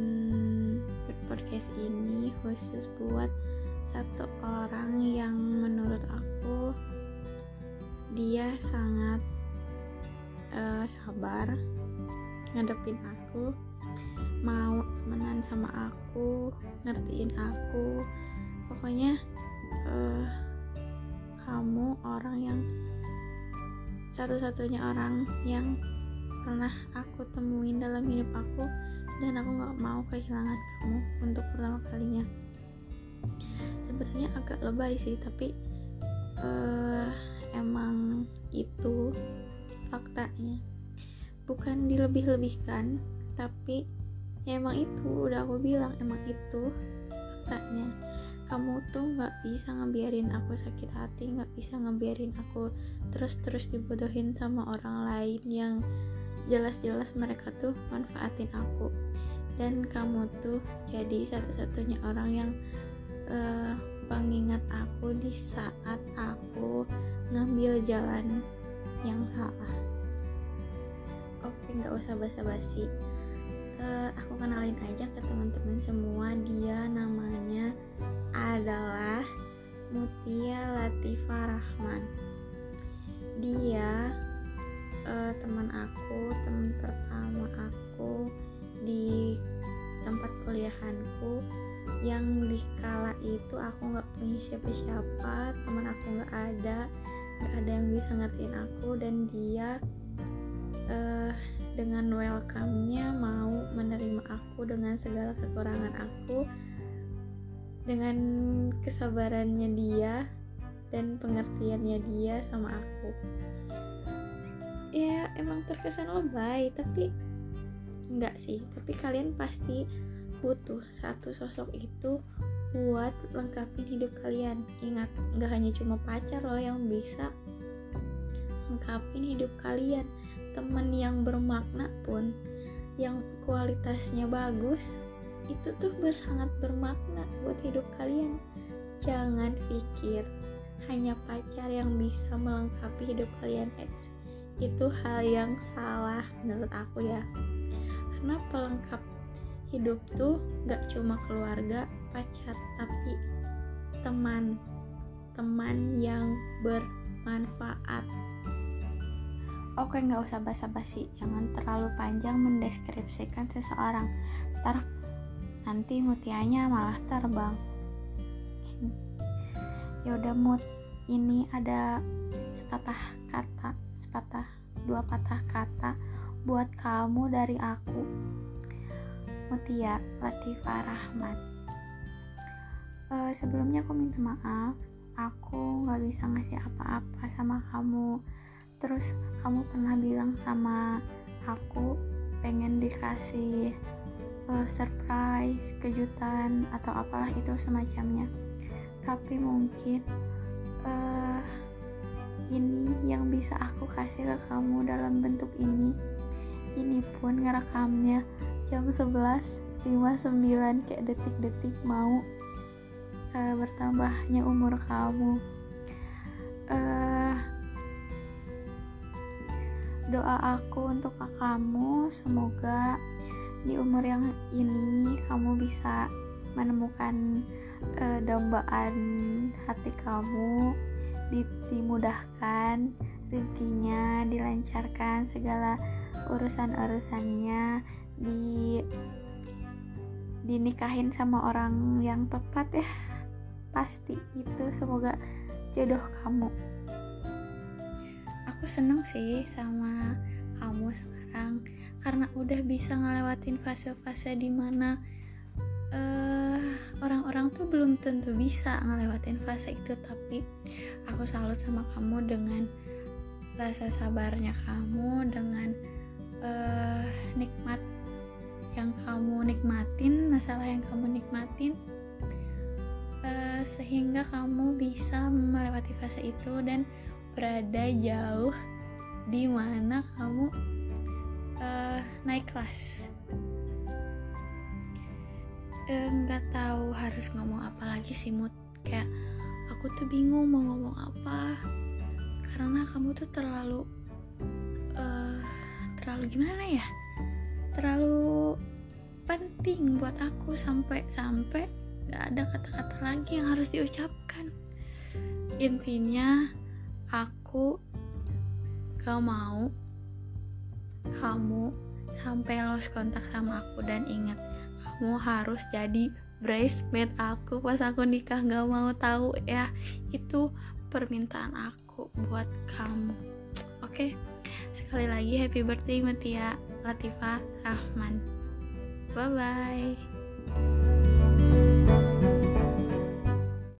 hmm, podcast ini khusus buat satu orang yang menurut aku dia sangat uh, sabar ngadepin aku mau temenan sama aku ngertiin aku. Pokoknya uh, kamu orang yang satu-satunya orang yang pernah aku temuin dalam hidup aku dan aku nggak mau kehilangan kamu untuk pertama kalinya. Sebenarnya agak lebay sih tapi uh, emang itu faktanya. Bukan dilebih-lebihkan tapi ya emang itu udah aku bilang emang itu faktanya. Kamu tuh nggak bisa ngebiarin aku sakit hati nggak bisa ngebiarin aku terus-terus dibodohin sama orang lain yang jelas-jelas mereka tuh manfaatin aku. Dan kamu tuh jadi satu-satunya orang yang uh, pengingat aku di saat aku ngambil jalan yang salah. Oke nggak usah basa-basi. Uh, aku kenalin aja ke teman-teman tempat kuliahanku yang di kala itu aku nggak punya siapa-siapa teman aku nggak ada nggak ada yang bisa ngertiin aku dan dia uh, dengan welcome-nya mau menerima aku dengan segala kekurangan aku dengan kesabarannya dia dan pengertiannya dia sama aku. Ya emang terkesan lebay tapi enggak sih. Tapi kalian pasti butuh satu sosok itu buat lengkapin hidup kalian. Ingat nggak hanya cuma pacar loh yang bisa lengkapin hidup kalian. Teman yang bermakna pun yang kualitasnya bagus itu tuh bersangat bermakna buat hidup kalian. Jangan pikir hanya pacar yang bisa melengkapi hidup kalian itu hal yang salah menurut aku ya. Karena pelengkap hidup tuh gak cuma keluarga pacar tapi teman teman yang bermanfaat Oke, nggak usah basa-basi. Jangan terlalu panjang mendeskripsikan seseorang. Ntar nanti mutianya malah terbang. Ya udah mut, ini ada sepatah kata, sepatah dua patah kata buat kamu dari aku. Mutia Latifah Rahmat. Uh, sebelumnya aku minta maaf, aku nggak bisa ngasih apa-apa sama kamu. Terus kamu pernah bilang sama aku pengen dikasih uh, surprise kejutan atau apalah itu semacamnya. Tapi mungkin uh, ini yang bisa aku kasih ke kamu dalam bentuk ini. Ini pun ngerekamnya jam 11.59 kayak detik-detik mau uh, bertambahnya umur kamu. Uh, doa aku untuk kamu semoga di umur yang ini kamu bisa menemukan uh, dambaan hati kamu dimudahkan rezekinya dilancarkan segala urusan-urusannya di dinikahin sama orang yang tepat ya. Pasti itu semoga jodoh kamu. Aku seneng sih sama kamu sekarang karena udah bisa ngelewatin fase-fase di mana uh, orang-orang tuh belum tentu bisa ngelewatin fase itu tapi aku salut sama kamu dengan rasa sabarnya kamu dengan uh, nikmat yang kamu nikmatin masalah yang kamu nikmatin uh, sehingga kamu bisa melewati fase itu dan berada jauh di mana kamu uh, naik kelas. Nggak uh, tahu harus ngomong apa lagi sih mood kayak aku tuh bingung mau ngomong apa karena kamu tuh terlalu uh, terlalu gimana ya? Terlalu penting buat aku sampai sampai gak ada kata-kata lagi yang harus diucapkan. Intinya aku gak mau kamu sampai lost kontak sama aku. Dan ingat kamu harus jadi bridesmaid aku. Pas aku nikah gak mau tahu ya. Itu permintaan aku buat kamu. Oke okay? sekali lagi happy birthday Mutia Latifah Rahman bye bye